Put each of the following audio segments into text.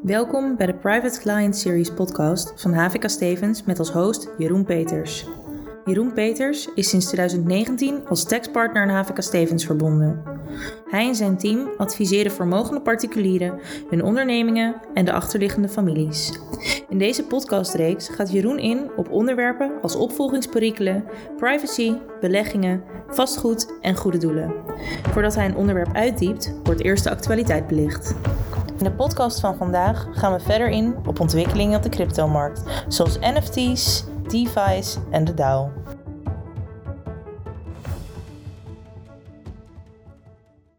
Welkom bij de Private Client Series podcast van HVK Stevens met als host Jeroen Peters. Jeroen Peters is sinds 2019 als taxpartner aan HVK Stevens verbonden. Hij en zijn team adviseren vermogende particulieren, hun ondernemingen en de achterliggende families. In deze podcastreeks gaat Jeroen in op onderwerpen als opvolgingsperikelen, privacy, beleggingen, vastgoed en goede doelen. Voordat hij een onderwerp uitdiept, wordt eerst de actualiteit belicht. In de podcast van vandaag gaan we verder in op ontwikkelingen op de cryptomarkt, zoals NFT's, DeFi's en de DAO.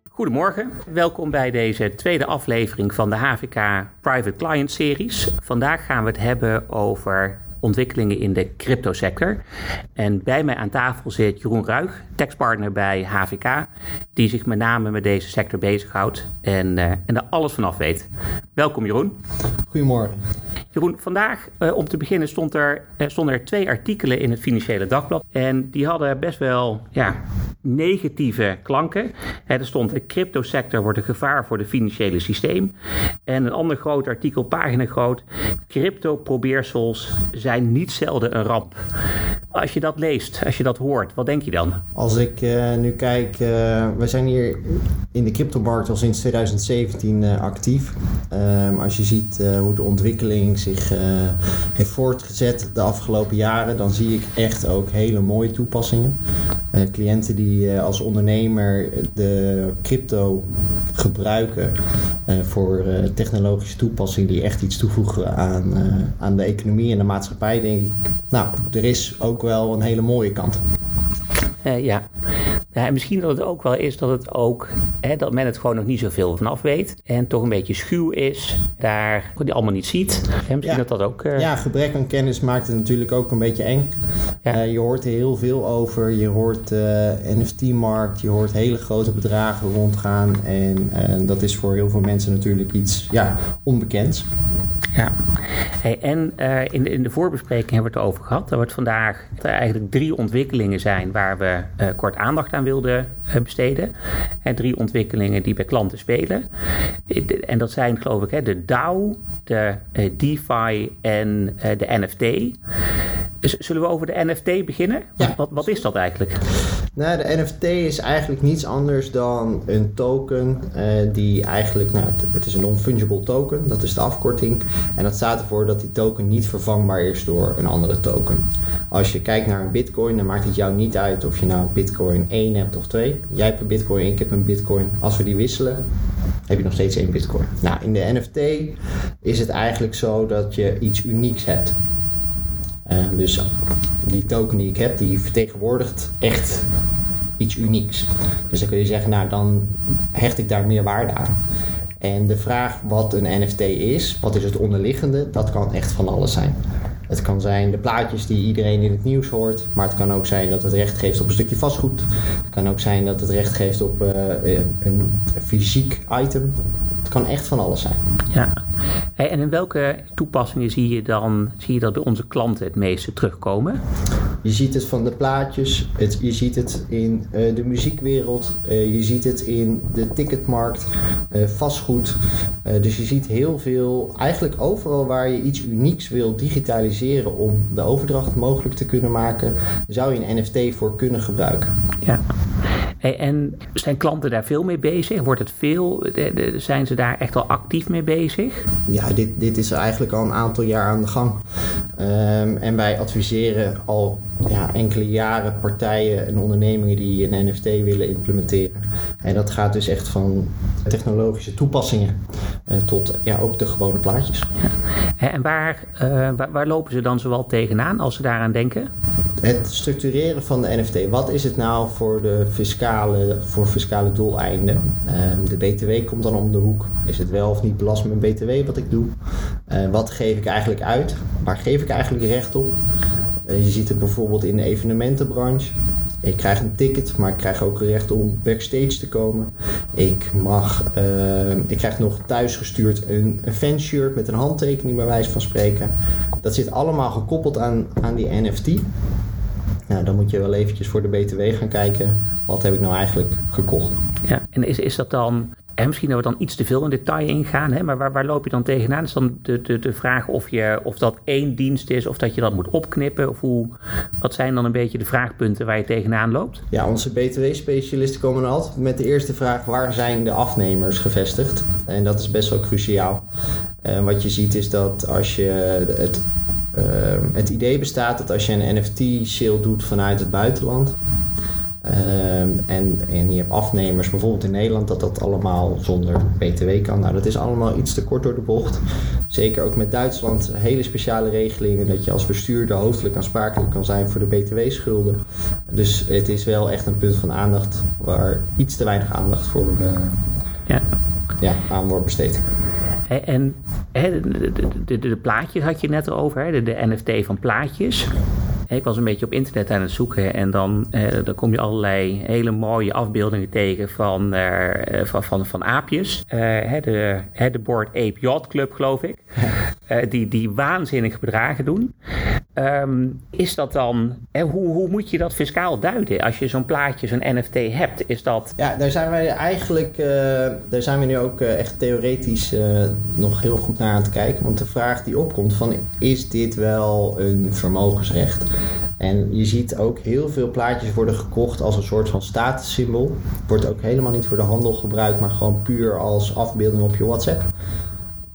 Goedemorgen, welkom bij deze tweede aflevering van de HVK Private Client Series. Vandaag gaan we het hebben over ontwikkelingen in de cryptosector. En bij mij aan tafel zit Jeroen Ruig, tekstpartner bij HVK, die zich met name met deze sector bezighoudt en, uh, en er alles vanaf weet. Welkom Jeroen. Goedemorgen. Jeroen, vandaag uh, om te beginnen stond er, uh, stonden er twee artikelen in het Financiële Dagblad. En die hadden best wel ja, negatieve klanken. er stond de cryptosector wordt een gevaar voor het financiële systeem. En een ander groot artikel, pagina groot, crypto-probeersels zijn niet zelden een ramp. Als je dat leest, als je dat hoort, wat denk je dan? Als ik uh, nu kijk, we zijn hier in de cryptomarkt al sinds 2017 uh, actief. Um, als je ziet hoe de ontwikkeling zich heeft voortgezet de afgelopen jaren, dan zie ik echt ook hele mooie toepassingen. cliënten die als ondernemer de crypto gebruiken voor technologische toepassingen die echt iets toevoegen aan, aan de economie en de maatschappij, denk ik, nou, er is ook wel een hele mooie kant. Ja. Ja, en misschien dat het ook wel is dat het ook, hè, dat men het gewoon nog niet zoveel vanaf weet. En toch een beetje schuw is, daar die allemaal niet ziet. En misschien ja. dat dat ook... Uh... Ja, gebrek aan kennis maakt het natuurlijk ook een beetje eng. Ja. Uh, je hoort er heel veel over. Je hoort NFT-markt, je hoort hele grote bedragen rondgaan. En dat is voor heel veel mensen natuurlijk iets ja, onbekends. Ja, hey, en uh, in, de, in de voorbespreking hebben we het over gehad. Er wordt vandaag er eigenlijk drie ontwikkelingen zijn waar we uh, kort aandacht aan wilden uh, besteden. En drie ontwikkelingen die bij klanten spelen. En dat zijn geloof ik hè, de DAO, de DeFi en de NFT. Zullen we over de NFT beginnen? Ja. Wat, wat is dat eigenlijk? Nou, de NFT is eigenlijk niets anders dan een token uh, die eigenlijk, nou, het is een non-fungible token, dat is de afkorting. En dat staat ervoor dat die token niet vervangbaar is door een andere token. Als je kijkt naar een bitcoin, dan maakt het jou niet uit of je nou bitcoin 1 hebt of 2. Jij hebt een bitcoin, ik heb een bitcoin. Als we die wisselen, heb je nog steeds één bitcoin. Nou, in de NFT is het eigenlijk zo dat je iets unieks hebt. Uh, dus die token die ik heb, die vertegenwoordigt echt iets unieks. Dus dan kun je zeggen, nou dan hecht ik daar meer waarde aan. En de vraag wat een NFT is, wat is het onderliggende, dat kan echt van alles zijn. Het kan zijn de plaatjes die iedereen in het nieuws hoort, maar het kan ook zijn dat het recht geeft op een stukje vastgoed. Het kan ook zijn dat het recht geeft op uh, een fysiek item. Het kan echt van alles zijn. Ja. En in welke toepassingen zie je dan zie je dat bij onze klanten het meeste terugkomen? Je ziet het van de plaatjes, het, je ziet het in uh, de muziekwereld, uh, je ziet het in de ticketmarkt, uh, vastgoed. dus je ziet heel veel, eigenlijk overal waar je iets unieks wil digitaliseren om de overdracht mogelijk te kunnen maken, zou je een NFT voor kunnen gebruiken. Ja. En zijn klanten daar veel mee bezig? Wordt het veel? De, de, zijn ze daar echt al actief mee bezig? Ja, dit, dit is eigenlijk al een aantal jaar aan de gang. Um, en wij adviseren al ja, enkele jaren partijen en ondernemingen die een NFT willen implementeren. En dat gaat dus echt van technologische toepassingen uh, tot ja, ook de gewone plaatjes. Ja. En waar, uh, waar, waar lopen ze dan zowel tegenaan als ze daaraan denken? Het structureren van de NFT. Wat is het nou voor de fiscale, voor fiscale doeleinden? Uh, de BTW komt dan om de hoek. Is het wel of niet belast met BTW wat ik doe? Uh, wat geef ik eigenlijk uit? Waar geef ik eigenlijk recht op? Uh, je ziet het bijvoorbeeld in de evenementenbranche. Ik krijg een ticket, maar ik krijg ook recht om backstage te komen. Ik mag, uh, ik krijg nog thuisgestuurd een, een fanshirt met een handtekening bij wijze van spreken. Dat zit allemaal gekoppeld aan, aan die NFT. Nou, dan moet je wel eventjes voor de BTW gaan kijken. Wat heb ik nou eigenlijk gekocht? Ja, en is, is dat dan En misschien dat we dan iets te veel in detail ingaan, hè? maar waar, waar loop je dan tegenaan? Is dan de, de, de vraag of, je, of dat één dienst is of dat je dat moet opknippen? Of hoe, wat zijn dan een beetje de vraagpunten waar je tegenaan loopt? Ja, onze BTW-specialisten komen altijd met de eerste vraag: waar zijn de afnemers gevestigd? En dat is best wel cruciaal. En wat je ziet is dat als je het, uh, het idee bestaat dat als je een NFT-sale doet vanuit het buitenland, Ehm, en, en je hebt afnemers, bijvoorbeeld in Nederland, dat dat allemaal zonder BTW kan. Nou, dat is allemaal iets te kort door de bocht. Zeker ook met Duitsland, hele speciale regelingen dat je als bestuurder hoofdelijk aansprakelijk kan zijn voor de BTW-schulden. Dus het is wel echt een punt van aandacht waar iets te weinig aandacht voor uh, ja. Ja, aan wordt besteed. En de, de, de, de, plaatjes had je net over, de, de NFT van plaatjes. Ik was een beetje op internet aan het zoeken en dan, eh, dan kom je allerlei hele mooie afbeeldingen tegen van, eh, eh van, van, van aapjes. Eh, de, de Board Ape Yacht Club, geloof ik. Die, die waanzinnige bedragen doen. Ehm, is dat dan, hoe, hoe moet je dat fiscaal duiden als je zo'n plaatje, zo'n NFT hebt? Is dat... Ja, daar zijn wij eigenlijk, uh, daar zijn we nu ook echt theoretisch nog heel goed naar aan het kijken. Want de vraag die opkomt van, is dit wel een vermogensrecht? En je ziet ook heel veel plaatjes worden gekocht als een soort van statussymbool. Wordt ook helemaal niet voor de handel gebruikt, maar gewoon puur als afbeelding op je WhatsApp.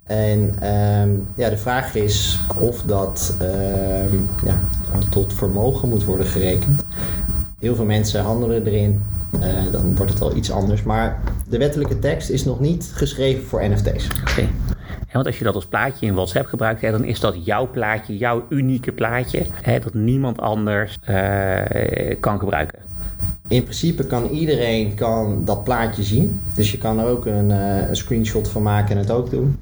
En ehm, ja, de vraag is of dat ehm, ja, tot vermogen moet worden gerekend. Heel veel mensen handelen erin, uh, dan wordt het al iets anders. Maar de wettelijke tekst is nog niet geschreven voor NFT's. Oké want als je dat als plaatje in WhatsApp gebruikt, dan is dat jouw plaatje, jouw unieke plaatje, dat niemand anders uh, kan gebruiken. In principe kan iedereen kan dat plaatje zien. Dus je kan er ook een, uh, een, screenshot van maken en het ook doen.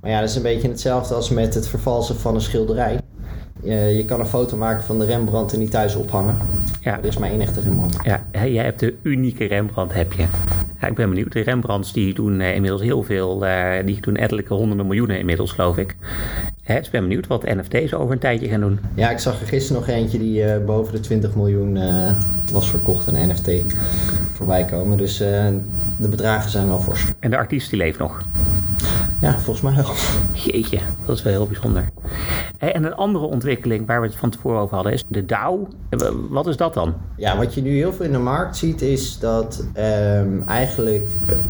Maar ja, dat is een beetje hetzelfde als met het vervalsen van een schilderij. Uh, je kan een foto maken van de Rembrandt en die thuis ophangen. Ja. Er is maar één echte Rembrandt. Ja, jij hebt de unieke Rembrandt, heb je. Ja, ik ben benieuwd. De Rembrandts die doen uh, inmiddels heel veel. Uh, die doen ettelijke honderden miljoenen inmiddels, geloof ik. Hè, dus ik ben benieuwd wat NFT's over een tijdje gaan doen. Ja, ik zag er gisteren nog eentje die uh, boven de 20 miljoen was verkocht, een NFT, voorbij komen. Dus de bedragen zijn wel fors. En de artiest die leeft nog? Ja, volgens mij wel. Jeetje, dat is wel heel bijzonder. En een andere ontwikkeling waar we het van tevoren over hadden is de DAO. Wat is dat dan? Ja, wat je nu heel veel in de markt ziet is dat um, eigenlijk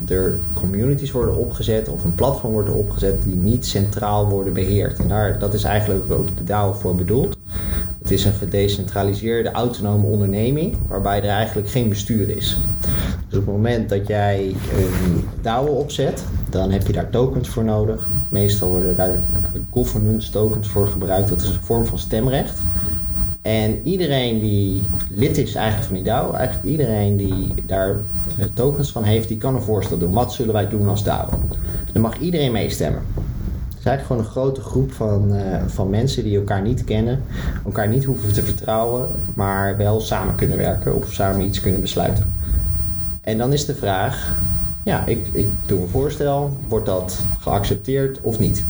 er communities worden opgezet of een platform wordt opgezet die niet centraal worden beheerd. En daar, dat is eigenlijk ook de DAO voor bedoeld. Het is een gedecentraliseerde autonome onderneming waarbij er eigenlijk geen bestuur is. Dus op het moment dat jij een DAO opzet, dan heb je daar tokens voor nodig. Meestal worden daar governance tokens voor gebruikt. Dat is een vorm van stemrecht. En iedereen die lid is eigenlijk van die DAO, eigenlijk iedereen die daar tokens van heeft, die kan een voorstel doen. Wat zullen wij doen als DAO? Dan mag iedereen meestemmen. Het is eigenlijk gewoon een grote groep van, uh, van mensen die elkaar niet kennen, elkaar niet hoeven te vertrouwen, maar wel samen kunnen werken of samen iets kunnen besluiten. En dan is de vraag, ja, ik, ik doe een voorstel, wordt dat geaccepteerd of niet?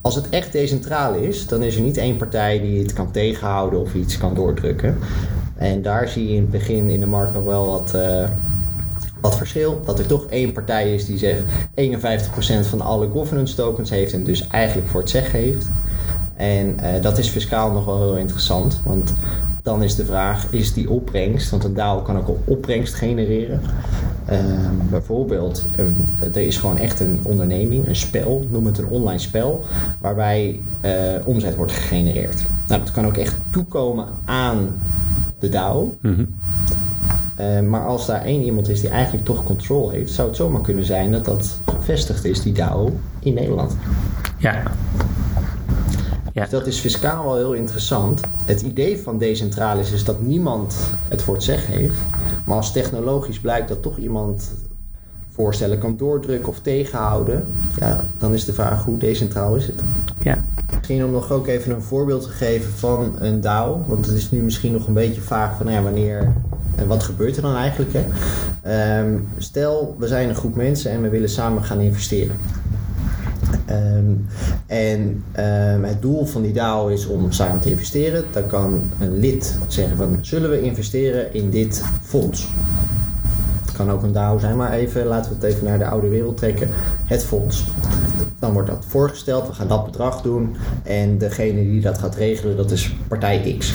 Als het echt decentraal is, dan is er niet één partij die het kan tegenhouden of iets kan doordrukken. En daar zie je in het begin in de markt nog wel wat, uh, wat verschil. Dat er toch één partij is die zegt 51% van alle governance tokens heeft en dus eigenlijk voor het zeggen heeft. En uh, dat is fiscaal nog wel heel interessant. Want dan is de vraag, is die opbrengst, want een DAO kan ook op opbrengst genereren. Uh, bijvoorbeeld, um, er is gewoon echt een onderneming, een spel, noem het een online spel, waarbij uh, omzet wordt gegenereerd. Nou, dat kan ook echt toekomen aan de DAO. Mm -hmm. uh, maar als daar één iemand is die eigenlijk toch controle heeft, zou het zomaar kunnen zijn dat dat gevestigd is, die DAO, in Nederland. Ja. Ja. Dus dat is fiscaal wel heel interessant. Het idee van decentralis is dat niemand het voor het zeggen heeft. Maar als technologisch blijkt dat toch iemand voorstellen kan doordrukken of tegenhouden, ja, dan is de vraag hoe decentraal is het? Ja. Misschien om nog ook even een voorbeeld te geven van een DAO, want het is nu misschien nog een beetje vaag van nou ja, wanneer en wat gebeurt er dan eigenlijk? Hè? Um, stel, we zijn een groep mensen en we willen samen gaan investeren. Um, en um, het doel van die DAO is om samen te investeren. Dan kan een lid zeggen van zullen we investeren in dit fonds? kan ook een DAO zijn, maar even, laten we het even naar de oude wereld trekken. Het fonds. Dan wordt dat voorgesteld, we gaan dat bedrag doen. En degene die dat gaat regelen, dat is partij X.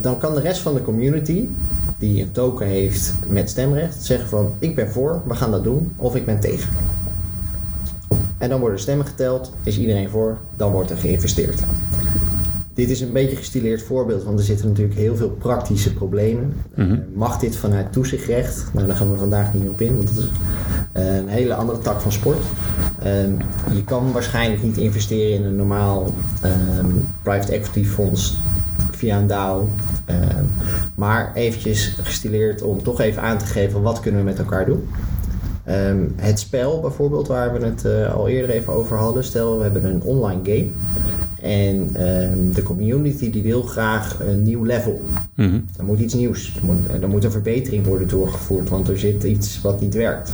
Dan kan de rest van de community, die een token heeft met stemrecht, zeggen van ik ben voor, we gaan dat doen, of ik ben tegen. En dan worden stemmen geteld, is iedereen voor, dan wordt er geïnvesteerd. Dit is een beetje een gestileerd voorbeeld, want er zitten natuurlijk heel veel praktische problemen. Mhm. Uh, mag dit vanuit toezichtrecht? Nou, daar gaan we vandaag niet op in, want dat is uh, een hele andere tak van sport. Uh, je kan waarschijnlijk niet investeren in een normaal ehm, private equity fonds via een DAO. Ehm, maar eventjes gestileerd om toch even aan te geven wat kunnen we met elkaar doen. Um, het spel bijvoorbeeld, waar we het uh, al eerder even over hadden. Stel, we hebben een online game. En um, de community die wil graag een nieuw level. Mm -hmm. Er moet iets nieuws. Er moet, er moet een verbetering worden doorgevoerd, want er zit iets wat niet werkt.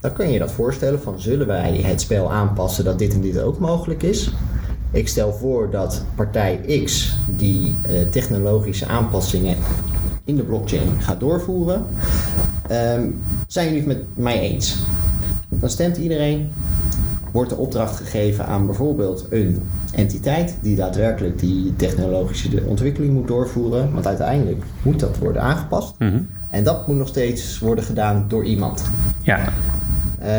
Dan kun je je dat voorstellen van zullen wij het spel aanpassen dat dit en dit ook mogelijk is. Ik stel voor dat partij X die uh, technologische aanpassingen in de blockchain gaat doorvoeren. Um, zijn jullie het met mij eens? Dan stemt iedereen. Wordt de opdracht gegeven aan bijvoorbeeld een entiteit die daadwerkelijk die technologische ontwikkeling moet doorvoeren. Want uiteindelijk moet dat worden aangepast. Mm -hmm. En dat moet nog steeds worden gedaan door iemand. Ja.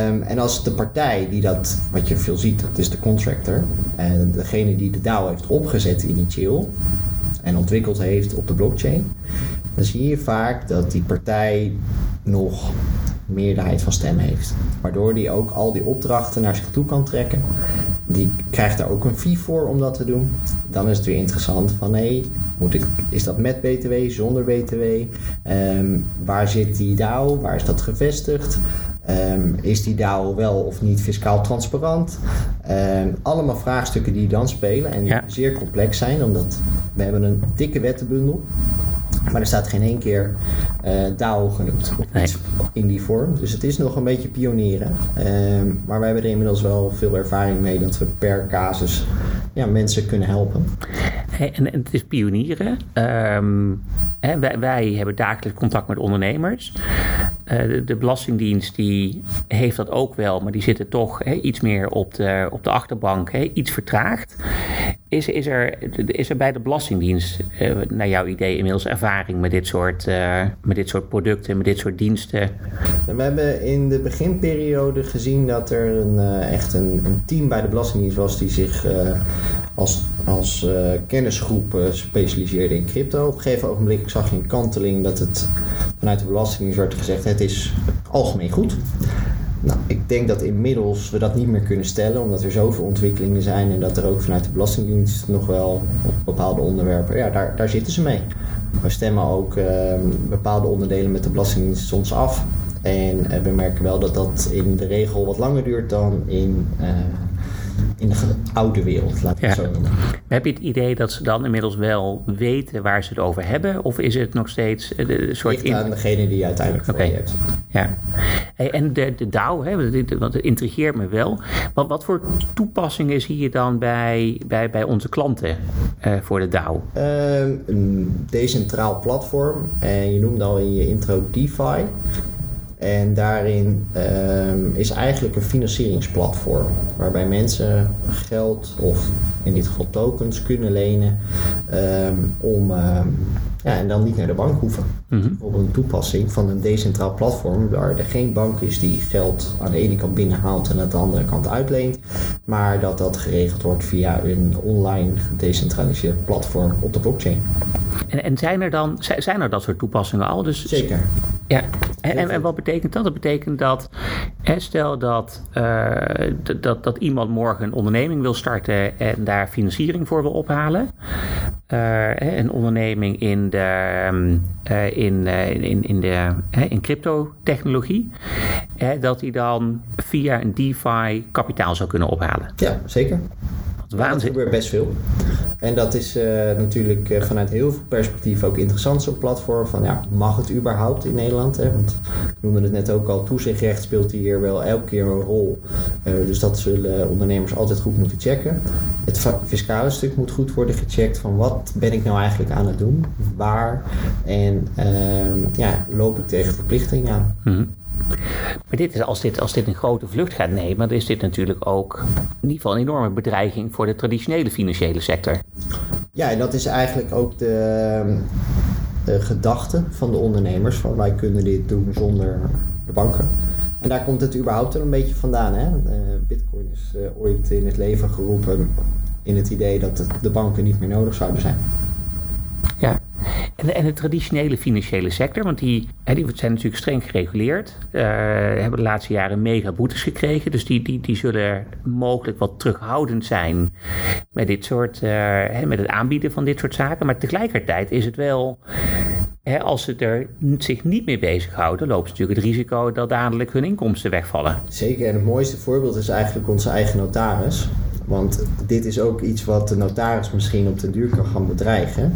Um, en als de partij die dat, wat je veel ziet, dat is de contractor. En degene die de DAO heeft opgezet initieel en ontwikkeld heeft op de blockchain. Dan zie je vaak dat die partij nog meerderheid van stem heeft. Waardoor die ook al die opdrachten naar zich toe kan trekken. Die krijgt daar ook een fee voor om dat te doen. Dan is het weer interessant van hé, hey, moet ik, is dat met BTW, zonder BTW? Um, waar zit die DAO? Waar is dat gevestigd? Um, is die DAO wel of niet fiscaal transparant? Um, allemaal vraagstukken die dan spelen en Ja. zeer complex zijn, omdat we hebben een dikke wettenbundel. Maar er staat geen één keer eh DAO genoemd of Nee. in die vorm. Dus het is nog een beetje pionieren. Ehm, maar wij hebben er inmiddels wel veel ervaring mee dat we per casus ja, mensen kunnen helpen. Hey, en, en het is pionieren. Ehm, hè, wij, wij hebben dagelijks contact met ondernemers. Eh, de, de Belastingdienst die heeft dat ook wel, maar die zitten toch iets meer op de, op de achterbank, iets vertraagd. Is, is, er, is er bij de Belastingdienst, eh, naar jouw idee, inmiddels ervaring met dit soort, eh, met dit soort producten, met dit soort diensten? En we hebben in de beginperiode gezien dat er een, echt een, een team bij de Belastingdienst was die zich als, als kennisgroep specialiseerde in crypto. Op een gegeven ogenblik zag je een kanteling dat het vanuit de Belastingdienst werd gezegd: is algemeen goed. Nou, ik denk dat inmiddels we dat niet meer kunnen stellen, omdat er zoveel ontwikkelingen zijn en dat er ook vanuit de Belastingdienst nog wel op bepaalde onderwerpen, ja, daar, daar zitten ze mee. We stemmen ook eh, bepaalde onderdelen met de Belastingdienst soms af. En eh, we merken wel dat dat in de regel wat langer duurt dan in, uh, in de oude wereld, laat ik Ja. het zo noemen. Heb je het idee dat ze dan inmiddels wel weten waar ze het over hebben? Of is het nog steeds eh, een soort... Ligt in- aan degene die je uiteindelijk voor Oké. je hebt. Ja, Hey, en de, de DAO, hè, het intrigeert me wel. Wat, wat voor toepassingen zie je dan bij, bij, bij onze klanten eh, voor de DAO? Ehm, een decentraal platform. En je noemde al in je intro DeFi. En daarin ehm, is eigenlijk een financieringsplatform. Waarbij mensen geld of in dit geval tokens kunnen lenen. ehm, om ehm, ja, en dan niet naar de bank hoeven. Mhm. Bijvoorbeeld een toepassing van een decentraal platform waar er geen bank is die geld aan de ene kant binnenhaalt en aan de andere kant uitleent. Maar dat dat geregeld wordt via een online gedecentraliseerd platform op de blockchain. En, en zijn er dan zi- zijn er dat soort toepassingen al? Dus, Zeker. Ja, en, en, en wat betekent dat? Dat betekent dat, stel dat, eh, dat, dat iemand morgen een onderneming wil starten en daar financiering voor wil ophalen. Eh, hè, een onderneming in, de, ehm, eh, in, eh, in, in, de, hè, in cryptotechnologie. Hè, dat hij dan via een DeFi kapitaal zou kunnen ophalen. Ja, zeker. Waanzin. gebeurt best veel. En dat is uh, natuurlijk uh, vanuit heel veel perspectieven ook interessant, zo'n platform. Van ja, mag het überhaupt in Nederland? Hè? Want ik noemde het net ook al, toezichtrecht speelt hier wel elke keer een rol. Uh, dus dat zullen ondernemers altijd goed moeten checken. Het fiscale stuk moet goed worden gecheckt van wat ben ik nou eigenlijk aan het doen? Waar? En ehm, ja, loop ik tegen verplichtingen aan? Mm -hmm. Maar dit is, als, dit, als dit een grote vlucht gaat nemen, dan is dit natuurlijk ook in ieder geval een enorme bedreiging voor de traditionele financiële sector. Ja, en dat is eigenlijk ook de, de gedachte van de ondernemers: van wij kunnen dit doen zonder de banken. En daar komt het überhaupt een beetje vandaan. Hè? Uh, Bitcoin is uh, ooit in het leven geroepen in het idee dat de banken niet meer nodig zouden zijn. En, en de traditionele financiële sector, want die, die zijn natuurlijk streng gereguleerd, uh, hebben de laatste jaren mega boetes gekregen. Dus die, die, die zullen mogelijk wat terughoudend zijn met, dit soort, hè, met het aanbieden van dit soort zaken. Maar tegelijkertijd is het wel als ze er zich niet mee bezighouden, lopen ze natuurlijk het risico dat dadelijk hun inkomsten wegvallen. Zeker, en het mooiste voorbeeld is eigenlijk onze eigen notaris. Want dit is ook iets wat de notaris misschien op den duur kan gaan bedreigen.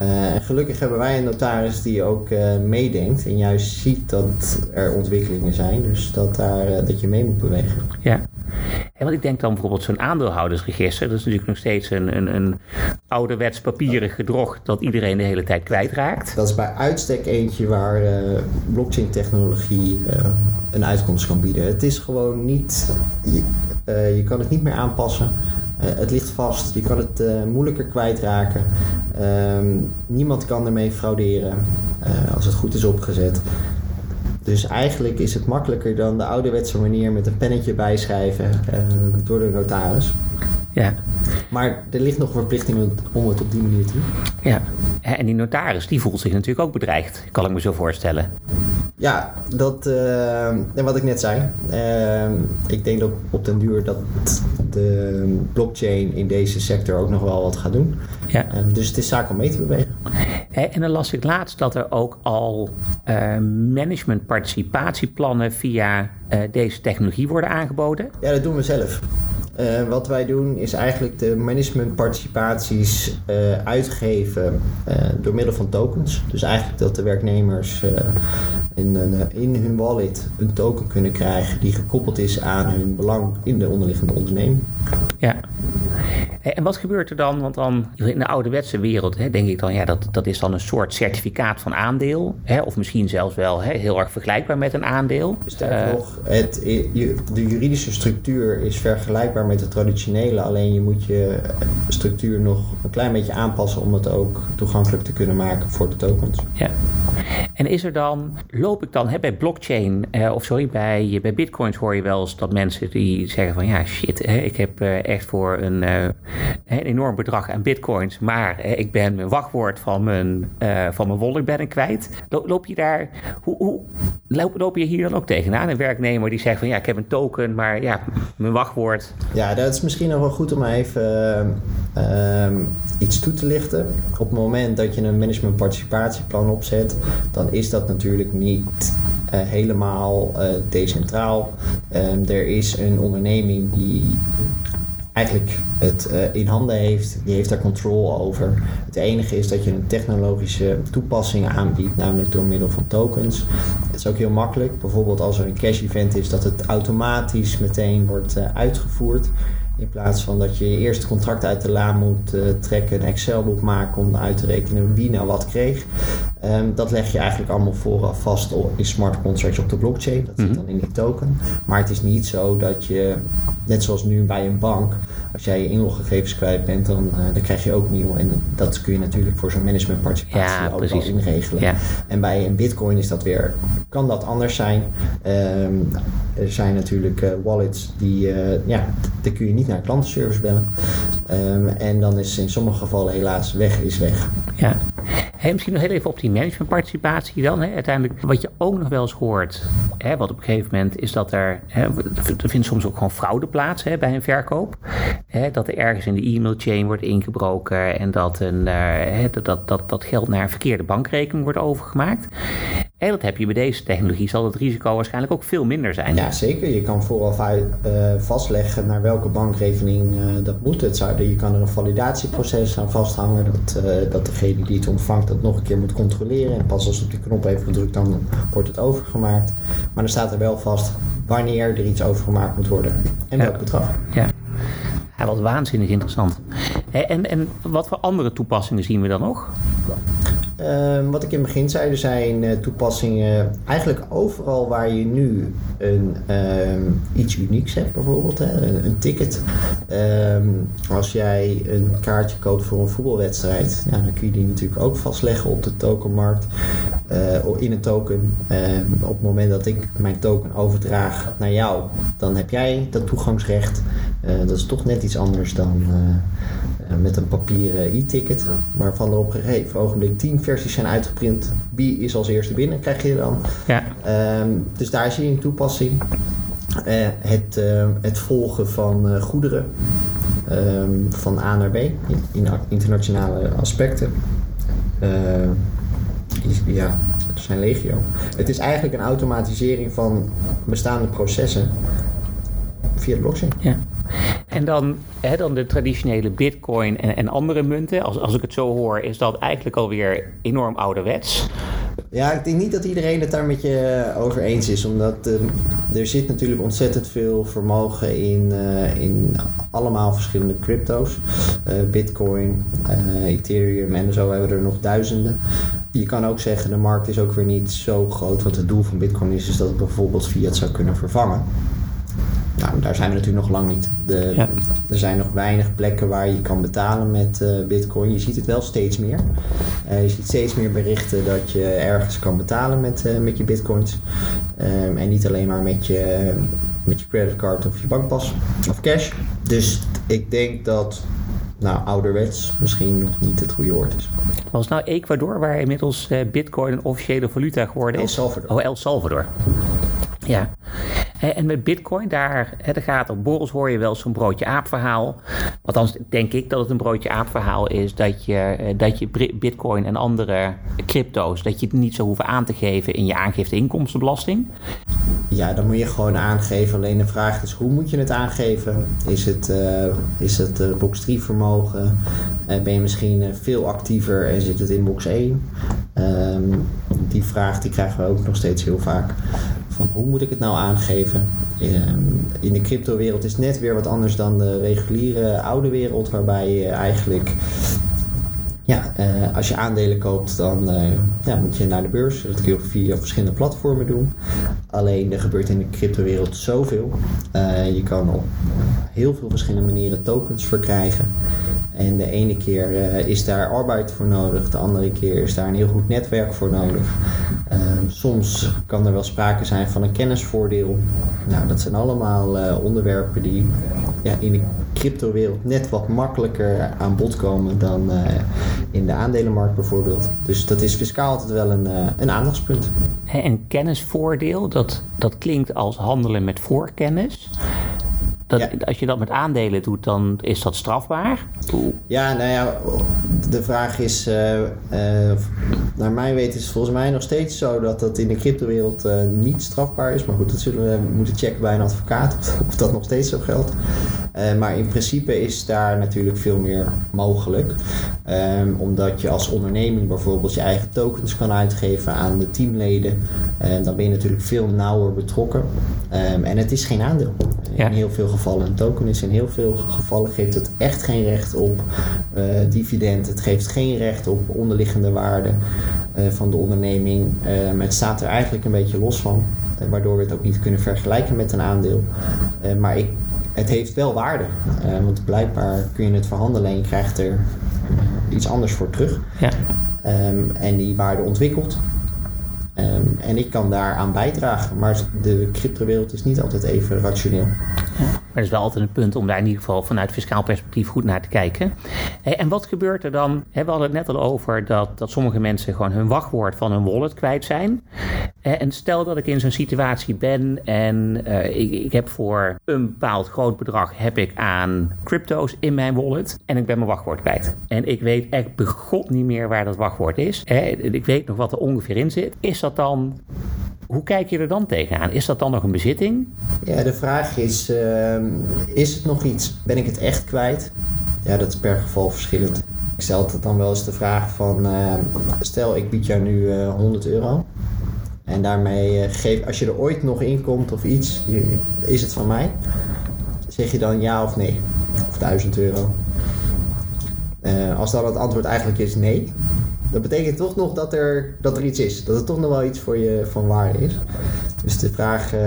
Uh, en gelukkig hebben wij een notaris die ook uh, meedenkt en juist ziet dat er ontwikkelingen zijn. Dus dat, daar, uh, dat je mee moet bewegen. Ja. En want ik denk dan bijvoorbeeld zo'n aandeelhoudersregister. Dat is natuurlijk nog steeds een, een, een ouderwets papieren gedrog dat iedereen de hele tijd kwijtraakt. Dat is bij uitstek eentje waar blockchain technologie een uitkomst kan bieden. Het is gewoon niet. Je, je kan het niet meer aanpassen. Het ligt vast, je kan het moeilijker kwijtraken. Uh, niemand kan ermee frauderen als het goed is opgezet. Dus eigenlijk is het makkelijker dan de ouderwetse manier met een pennetje bijschrijven door de notaris. Ja. Maar er ligt nog een verplichting om het op die manier te doen. Ja, en die notaris die voelt zich natuurlijk ook bedreigd, kan ik me zo voorstellen. Ja, dat, uh, en wat ik net zei. Uh, ik denk dat op den duur dat de blockchain in deze sector ook nog wel wat gaat doen. Ja. Uh, dus het is zaak om mee te bewegen. En dan las ik laatst dat er ook al management participatieplannen via deze technologie worden aangeboden. Ja, dat doen we zelf. Uh, wat wij doen is eigenlijk de managementparticipaties uh, uitgeven uh, door middel van tokens. Dus eigenlijk dat de werknemers in, in hun wallet een token kunnen krijgen die gekoppeld is aan hun belang in de onderliggende onderneming. Ja. En wat gebeurt er dan? Want dan in de ouderwetse wereld hè, denk ik dan, ja, dat, dat is dan een soort certificaat van aandeel. Hè, of misschien zelfs wel hè, heel erg vergelijkbaar met een aandeel. Sterker nog, het, de juridische structuur is vergelijkbaar met de traditionele. Alleen je moet je structuur nog een klein beetje aanpassen om het ook toegankelijk te kunnen maken voor de tokens. Ja. En is er dan, loop ik dan hè, bij blockchain, eh, of sorry, bij, bij bitcoins hoor je wel eens dat mensen die zeggen van ja shit, hè, ik heb eh, echt voor een, uh, een enorm bedrag aan bitcoins, maar ik ben mijn wachtwoord van mijn, van mijn wallet ben ik kwijt. Loop, je daar, hoe, hoe loop, je hier dan ook tegenaan? Een werknemer die zegt van ja ik heb een token, maar ja, mijn wachtwoord. Ja, dat is misschien nog wel goed om even uh, iets toe te lichten. Op het moment dat je een management participatieplan opzet, dan is dat natuurlijk niet helemaal uh, decentraal. Um, er is een onderneming die eigenlijk het uh, in handen heeft, die heeft daar controle over. Het enige is dat je een technologische toepassing aanbiedt, namelijk door middel van tokens. Het is ook heel makkelijk, bijvoorbeeld als er een cash event is, dat het automatisch meteen wordt uh, uitgevoerd. In plaats van dat je eerst het contract uit de la moet uh, trekken, een Excel-boek maken om uit te rekenen wie nou wat kreeg. Um, dat leg je eigenlijk allemaal vooraf vast in smart contracts op de blockchain. Dat zit mm -hmm. dan in die token. Maar het is niet zo dat je, net zoals nu bij een bank, als jij je inloggegevens kwijt bent, dan, uh, dan krijg je ook nieuw. En dat kun je natuurlijk voor zo'n managementparticipatie ja, ook wel inregelen. Ja. En bij een bitcoin is dat weer, kan dat anders zijn. Um, er zijn natuurlijk uh, wallets die, ja, daar kun je niet naar klantenservice bellen. Um, en dan is in sommige gevallen helaas weg is weg. Ja. Hey, misschien nog heel even op die managementparticipatie dan. Hè. Uiteindelijk, wat je ook nog wel eens hoort, hè, wat op een gegeven moment is dat er, hè, er vindt soms ook gewoon fraude plaats hè, bij een verkoop. Hè, dat er ergens in de e-mailchain wordt ingebroken en dat, een, uh, dat, dat, dat geld naar een verkeerde bankrekening wordt overgemaakt. En dat heb je bij deze technologie, zal het risico waarschijnlijk ook veel minder zijn. Ja, zeker. Je kan vooraf uh, vastleggen naar welke bankrekening uh, dat moet. Het zou, je kan er een validatieproces aan vasthangen, dat, dat degene die het ontvangt dat nog een keer moet controleren. En pas als op die knop heeft gedrukt, dan wordt het overgemaakt. Maar dan staat er wel vast wanneer er iets overgemaakt moet worden en welk bedrag. Ja. Ja, wat waanzinnig interessant. En, en wat voor andere toepassingen zien we dan nog? Uh, wat ik in het begin zei, er zijn uh, toepassingen eigenlijk overal waar je nu een, uh, iets unieks hebt, bijvoorbeeld hè, een, ticket. Ehm, als jij een kaartje koopt voor een voetbalwedstrijd, ja, dan kun je die natuurlijk ook vastleggen op de tokenmarkt, uh, in een token. Ehm, op het moment dat ik mijn token overdraag naar jou, dan heb jij dat toegangsrecht. Eh, dat is toch net iets anders dan met een papieren e-ticket, waarvan er op een gegeven ogenblik 10 versies zijn uitgeprint. Wie is als eerste binnen, krijg je dan. Ja. Um, dus daar zie je een toepassing. Uh, het, uh, het volgen van uh, goederen um, van A naar B in internationale aspecten. ja, er zijn legio. Het is eigenlijk een automatisering van bestaande processen via de blockchain. Ja. En dan, hè, dan de traditionele bitcoin en, en andere munten. Als, als ik het zo hoor, is dat eigenlijk alweer enorm ouderwets. Ja, ik denk niet dat iedereen het daar met je over eens is. Omdat uh, er zit natuurlijk ontzettend veel vermogen in, uh, in allemaal verschillende crypto's. Uh, Bitcoin, Ethereum en zo hebben we er nog duizenden. Je kan ook zeggen, de markt is ook weer niet zo groot. Want het doel van Bitcoin is, is dat het bijvoorbeeld fiat zou kunnen vervangen. Nou, daar zijn we natuurlijk nog lang niet. De, Er zijn nog weinig plekken waar je kan betalen met uh, bitcoin. Je ziet het wel steeds meer. Uh, je ziet steeds meer berichten dat je ergens kan betalen met, uh, met je bitcoins. Um, en niet alleen maar met je, met je creditcard of je bankpas of cash. Dus ik denk dat nou, ouderwets misschien nog niet het goede woord is. Was nou Ecuador waar inmiddels bitcoin een officiële valuta geworden is? El Salvador. Oh, El Salvador. Ja. En met bitcoin, daar, daar gaat op borrels hoor je wel zo'n broodje aap verhaal. Althans, denk ik dat het een broodje aap verhaal is dat je, eh, dat je bitcoin en andere crypto's, dat je het niet zou hoeven aan te geven in je aangifte inkomstenbelasting. Ja, dan moet je gewoon aangeven. Alleen de vraag is, hoe moet je het aangeven? Is het, uh, is het uh, box 3 vermogen? Ben je misschien veel actiever en zit het in box 1? Um, ehm, die vraag die krijgen we ook nog steeds heel vaak van hoe moet ik het nou aangeven? Ehm, in de cryptowereld is net weer wat anders dan de reguliere oude wereld, waarbij je eigenlijk ja, uh, als je aandelen koopt, dan uh, ja, moet je naar de beurs. Dat kun je via verschillende platformen doen. Alleen er gebeurt in de cryptowereld zoveel. Uh, je kan op heel veel verschillende manieren tokens verkrijgen. En de ene keer is daar arbeid voor nodig, de andere keer is daar een heel goed netwerk voor nodig. Ehm, soms kan er wel sprake zijn van een kennisvoordeel. Nou, dat zijn allemaal onderwerpen die ja, in de cryptowereld net wat makkelijker aan bod komen dan uh, in de aandelenmarkt bijvoorbeeld. Dus dat is fiscaal altijd wel een, uh, een aandachtspunt. En kennisvoordeel, dat, dat klinkt als handelen met voorkennis. Dat, Als je dat met aandelen doet, dan is dat strafbaar? Ja, nou ja, de vraag is, uh, uh, naar mijn weten is het volgens mij nog steeds zo dat dat in de cryptowereld uh, niet strafbaar is. Maar goed, dat zullen we moeten checken bij een advocaat of, dat nog steeds zo geldt. maar in principe is daar natuurlijk veel meer mogelijk. Um, omdat je als onderneming bijvoorbeeld je eigen tokens kan uitgeven aan de teamleden. En dan ben je natuurlijk veel nauwer betrokken. Um, en het is geen aandeel. Ja. In heel veel gevallen. Een token is in heel veel gevallen geeft het echt geen recht op uh, dividend. Het geeft geen recht op onderliggende waarde uh, van de onderneming. Het staat er eigenlijk een beetje los van. waardoor we het ook niet kunnen vergelijken met een aandeel. maar ik, het heeft wel waarde. want blijkbaar kun je het verhandelen en je krijgt er iets anders voor terug. Ja. Um, en die waarde ontwikkelt. Um, en ik kan daaraan bijdragen, maar de cryptowereld is niet altijd even rationeel. Maar dat is wel altijd een punt om daar in ieder geval vanuit fiscaal perspectief goed naar te kijken. En wat gebeurt er dan? We hadden het net al over dat, dat sommige mensen gewoon hun wachtwoord van hun wallet kwijt zijn. En stel dat ik in zo'n situatie ben en ik, ik heb voor een bepaald groot bedrag heb ik aan crypto's in mijn wallet en ik ben mijn wachtwoord kwijt. En ik weet echt begot niet meer waar dat wachtwoord is. Ik weet nog wat er ongeveer in zit. Is dat dan hoe kijk je er dan tegenaan? Is dat dan nog een bezitting? Ja, de vraag is: uh, is het nog iets? Ben ik het echt kwijt? Ja, dat is per geval verschillend. Ik stel het dan wel eens de vraag van: uh, stel ik bied jou nu uh, eh, 100 euro. En daarmee eh, geef, als je er ooit nog in komt of iets, is het van mij? Zeg je dan ja of nee? Of 1000 euro? als dan het antwoord eigenlijk is nee, dat betekent toch nog dat er, dat er iets is. Dat er toch nog wel iets voor je van waarde is. Dus de vraag, uh,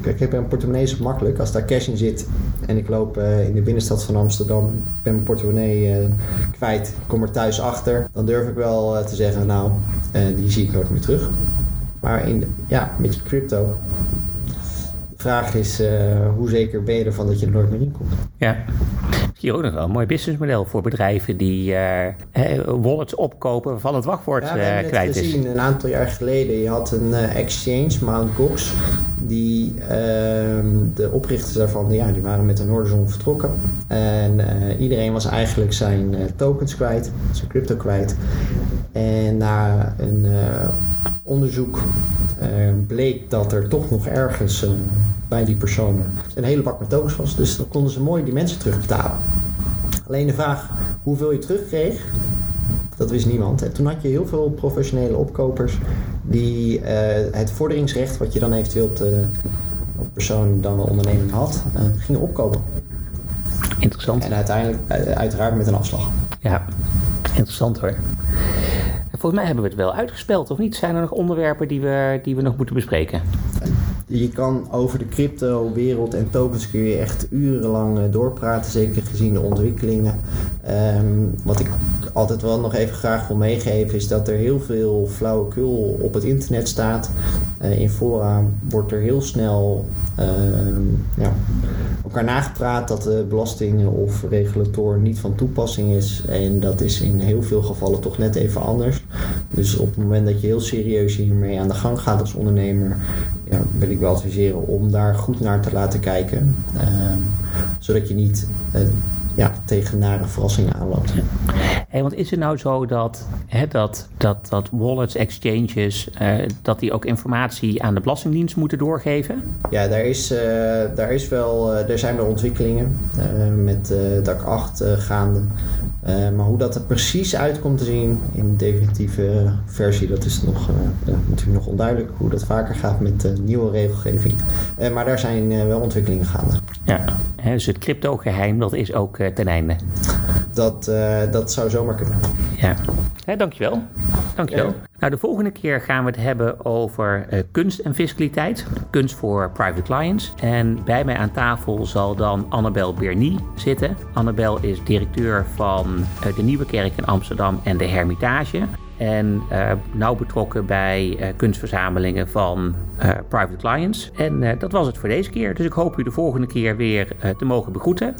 kijk, ik heb een portemonnee is makkelijk. Als daar cash in zit en ik loop uh, in de binnenstad van Amsterdam, ben mijn portemonnee uh, kwijt, kom er thuis achter, dan durf ik wel te zeggen, nou, die zie ik nooit meer terug. Maar in, ja, met crypto, de vraag is, hoe zeker ben je ervan dat je er nooit meer in komt? Ja hier ook nog wel een mooi businessmodel voor bedrijven die uh, wallets opkopen waarvan het wachtwoord ja, uh, kwijt is. gezien een aantal jaar geleden. Je had een uh, exchange, Mt. Gox, die ehm, de oprichters daarvan, ja, die waren met een Noorderzon vertrokken. En iedereen was eigenlijk zijn tokens kwijt, zijn crypto kwijt. En na een onderzoek bleek dat er toch nog ergens bij die personen een hele bak met tokens was. Dus dan konden ze mooi die mensen terugbetalen. Alleen de vraag hoeveel je terugkreeg, dat wist niemand. En toen had je heel veel professionele opkopers die uh, het vorderingsrecht, wat je dan eventueel op de op persoon dan de onderneming had, uh, gingen opkopen. Interessant. En uiteindelijk, uiteraard met een afslag. Ja, interessant hoor. Volgens mij hebben we het wel uitgespeld, of niet? Zijn er nog onderwerpen die we, die we nog moeten bespreken? je kan over de crypto-wereld en tokens kun je echt urenlang eh, doorpraten, zeker gezien de ontwikkelingen. Ehm, wat ik altijd wel nog even graag wil meegeven is dat er heel veel flauwekul op het internet staat. Uh, in fora wordt er heel snel ehm, ja, elkaar nagepraat dat de belasting of regulator niet van toepassing is. En dat is in heel veel gevallen toch net even anders. Dus op het moment dat je heel serieus hiermee aan de gang gaat als ondernemer, ja, wil ik wel adviseren om daar goed naar te laten kijken. Ehm, zodat je niet uh, ja, tegen nare verrassingen aanloopt. Hey, want is het nou zo dat, hè, dat, dat, dat wallets, exchanges, uh, dat die ook informatie aan de Belastingdienst moeten doorgeven? Ja, daar, is, uh, daar, is wel, uh, er zijn wel ontwikkelingen met DAC 8 gaande. maar hoe dat er precies uit komt te zien in de definitieve versie, dat is nog, natuurlijk nog onduidelijk. Hoe dat vaker gaat met nieuwe regelgeving. maar daar zijn wel ontwikkelingen gaande. Ja, dus het crypto geheim, dat is ook ten einde. Dat, uh, dat zou zomaar kunnen. Ja, He, dankjewel. Dankjewel. Ja. Nou, de volgende keer gaan we het hebben over uh, kunst en fiscaliteit. Kunst voor private clients. En bij mij aan tafel zal dan Annabel Bernie zitten. Annabel is directeur van uh, de Nieuwe Kerk in Amsterdam en de Hermitage. En uh, nauw betrokken bij uh, kunstverzamelingen van uh, private clients. En dat was het voor deze keer. Dus ik hoop u de volgende keer weer te mogen begroeten.